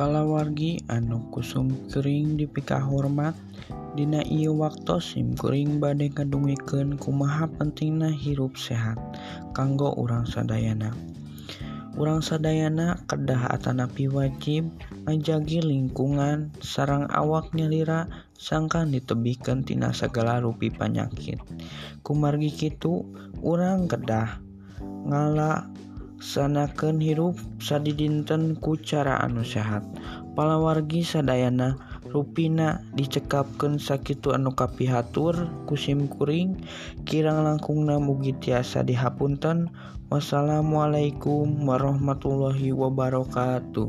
Palawargi anu kusumkering dipika hormat Dina ieu waktu simkuring badai kadungiken kumaha pentingna hirup sehat kanggo urang sadayana. Urang sadayana kedah atanapi wajib ngajagi lingkungan sarang awak nyalira sangkan ditebihkan tina segala rupi panyakit. Kumargi kitu urang kedah ngala sanaken hirup sadi dinten ku cara anu sehat. Palawargi sadayana ruina dicekapkan sakitu anu kapihatur kusimkuring kirang langkungna mugi tiasa dihapunten. Wassalamualaikum warahmatullahi wabarakatuh.